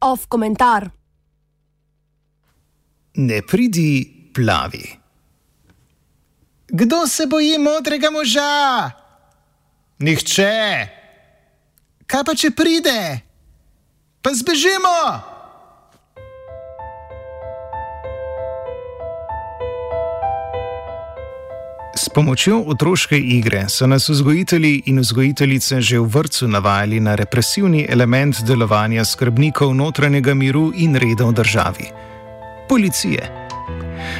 Off komentar. Ne pridi plavi. Kdo se boji modrega moža? Nihče. Kaj pa če pride? Pa zbežimo! Pomočjo otroške igre so nas vzgojitelji in vzgojiteljice že v vrtu navajali na represivni element delovanja skrbnikov notranjega miru in reda v državi - policije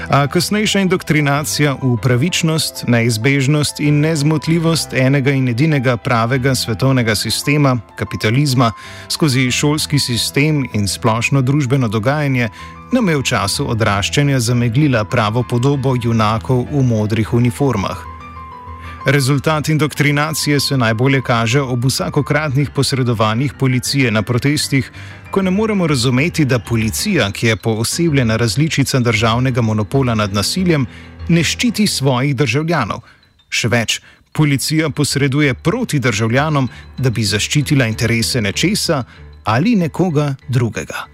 a kasnejša indoktrinacija v pravičnost, neizbežnost in nezmotljivost enega in edinega pravega svetovnega sistema, kapitalizma, skozi šolski sistem in splošno družbeno dogajanje, nam je v času odraščanja zameglila pravo podobo junakov v modrih uniformah. Rezultat indoktrinacije se najbolje kaže ob vsakokratnih posredovanjih policije na protestih, ko ne moremo razumeti, da policija, ki je poosebljena različica državnega monopola nad nasiljem, ne ščiti svojih državljanov. Še več, policija posreduje proti državljanom, da bi zaščitila interese nečesa ali nekoga drugega.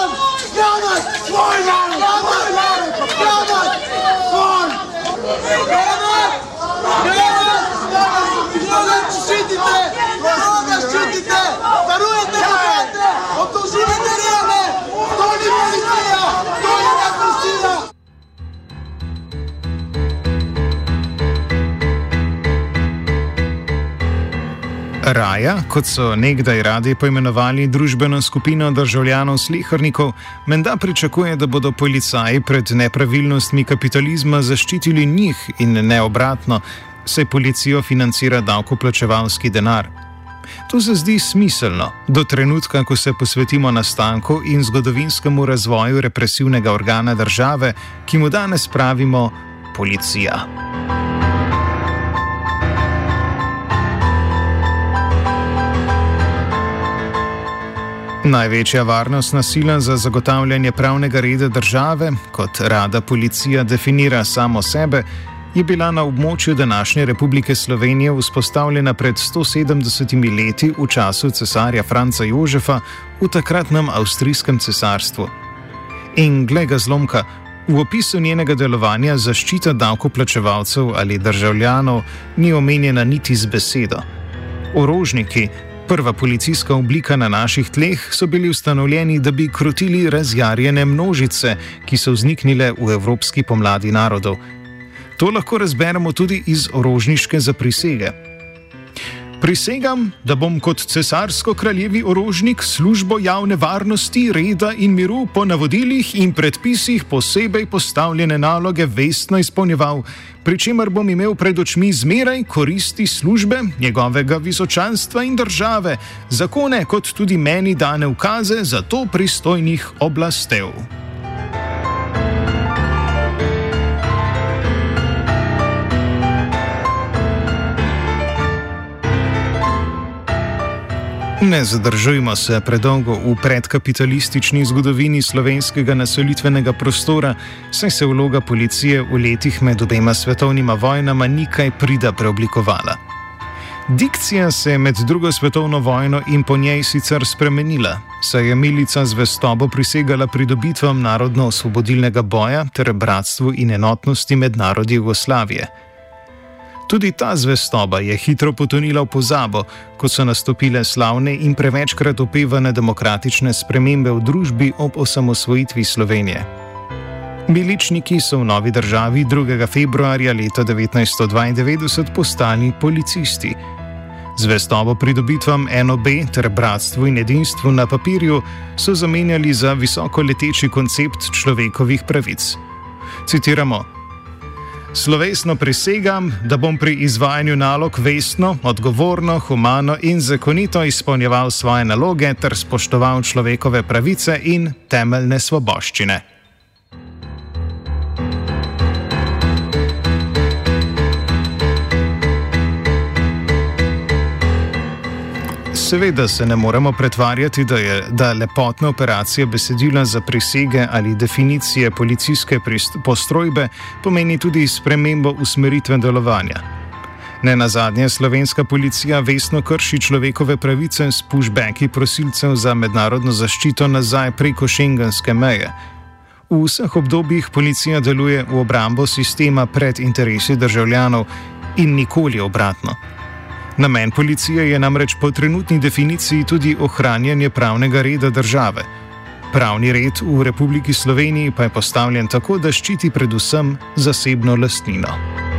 Raja, kot so nekdaj radi poimenovali družbeno skupino državljanov slihrnikov, menda pričakuje, da bodo policaji pred nepravilnostmi kapitalizma zaščitili njih in ne obratno, saj policijo financira davkoplačevalski denar. To se zdi smiselno, do trenutka, ko se posvetimo nastanku in zgodovinskemu razvoju represivnega organa države, ki mu danes pravimo policija. Največja varnostna sila za zagotavljanje pravnega reda države, kot rada policija definira samo sebe, je bila na območju današnje Republike Slovenije vzpostavljena pred 170 leti v času cesarja Franca Jožefa v takratnem avstrijskem cesarstvu. In glede zlomka, v opisu njenega delovanja zaščita davkoplačevalcev ali državljanov ni omenjena niti z besedo. Orožniki, prva policijska oblika na naših tleh, so bili ustanovljeni, da bi krotili razjarjene množice, ki so vzniknile v evropski pomladi narodov. To lahko razberemo tudi iz orožniške zaprisege. Prisegam, da bom kot cesarsko-kraljevi orožnik službo javne varnosti, reda in miru po navodilih in predpisih posebej postavljene naloge vestno izpolnjeval, pri čemer bom imel pred očmi zmeraj koristi službe, njegovega visočanstva in države, zakone kot tudi meni dane ukaze za to pristojnih oblastev. Ne zadržujmo se predolgo v predkapitalistični zgodovini slovenskega naselitvenega prostora, saj se vloga policije v letih med obema svetovnima vojnama nikaj prida preoblikovala. Dikcija se je med drugo svetovno vojno in po njej sicer spremenila, saj je milica zvestobo prisegala pridobitvam narodno-osvobodilnega boja ter bratstvu in enotnosti med narodi Jugoslavije. Tudi ta zvestoba je hitro potonila v pozabo, ko so nastopile slavne in prevečkrat opevane demokratične spremembe v družbi ob osamosvojitvi Slovenije. Miličniki so v novi državi 2. februarja leta 1992 postali policisti. Zvestobo pridobitvam NOB ter bratstvu in edinstvu na papirju so zamenjali za visoko leteči koncept človekovih pravic. Citiramo: Slovesno prisegam, da bom pri izvajanju nalog vestno, odgovorno, humano in zakonito izpolnjeval svoje naloge ter spoštoval človekove pravice in temeljne svoboščine. Seveda se ne moremo pretvarjati, da je da lepotna operacija besedila za prisege ali definicije policijske postrojbe pomeni tudi spremembo usmeritve delovanja. Ne na zadnje, slovenska policija vestno krši človekove pravice s pushbacki prosilcev za mednarodno zaščito nazaj preko šengenske meje. V vseh obdobjih policija deluje v obrambo sistema pred interesi državljanov in nikoli obratno. Namen policije je namreč po trenutni definiciji tudi ohranjanje pravnega reda države. Pravni red v Republiki Sloveniji pa je postavljen tako, da ščiti predvsem zasebno lastnino.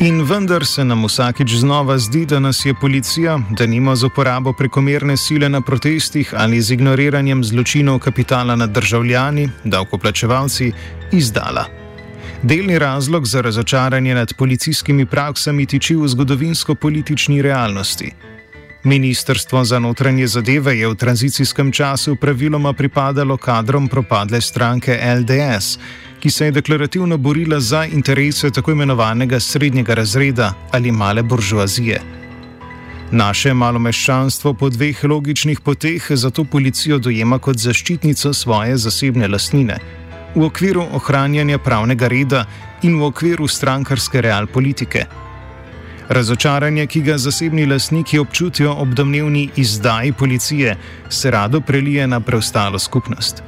In vendar se nam vsakič znova zdi, da nas je policija, da nima z uporabo prekomerne sile na protestih ali z ignoriranjem zločinov kapitala nad državljani, davkoplačevalci, izdala. Delni razlog za razočaranje nad policijskimi praksami tiči v zgodovinsko-politični realnosti. Ministrstvo za notranje zadeve je v tranzicijskem času praviloma pripadalo kadrom propadle stranke LDS ki se je deklarativno borila za interese tako imenovanega srednjega razreda ali male buržoazije. Naše malomeščanstvo po dveh logičnih poteh zato policijo dojema kot zaščitnico svoje zasebne lastnine v okviru ohranjanja pravnega reda in v okviru strankarske realpolitike. Razočaranje, ki ga zasebni lastniki občutijo ob domnevni izdaji policije, se rado prelije na preostalo skupnost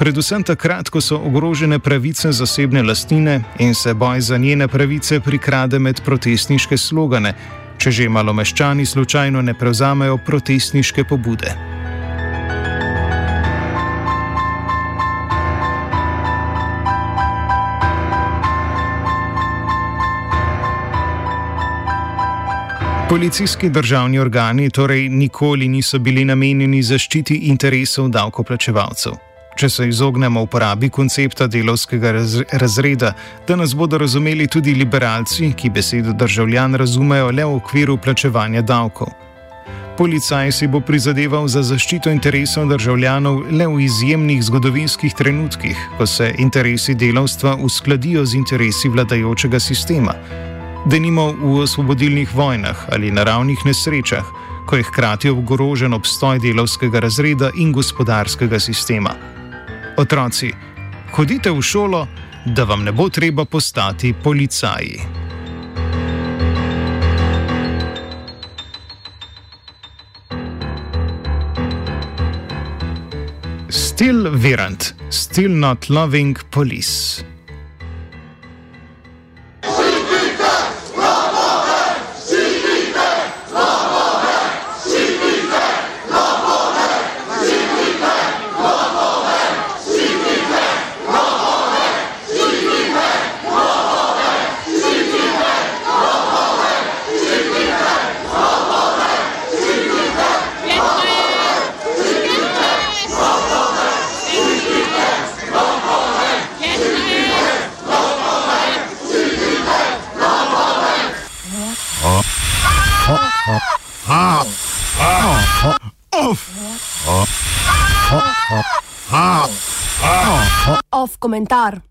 predvsem takrat, ko so ogrožene pravice zasebne lastnine in se boj za njene pravice prikrade med protestniške slogane, če že malomeščani slučajno ne prevzamejo protestniške pobude. Policijski državni organi torej nikoli niso bili namenjeni zaščiti interesov davkoplačevalcev. Če se izognemo uporabi koncepta delovskega razreda, da nas bodo razumeli tudi liberalci, ki besedo državljan razumejo le v okviru plačevanja davkov. Policaj si bo prizadeval za zaščito interesov državljanov le v izjemnih zgodovinskih trenutkih, ko se interesi delavstva uskladijo z interesi vladajočega sistema, da nimo v osvobodilnih vojnah ali naravnih nesrečah, ko je hkrati ogrožen obstoj delovskega razreda in gospodarskega sistema. Otroci, hodite v šolo, da vam ne bo treba postati policaji. Still virant, still not loving police. Off komentar.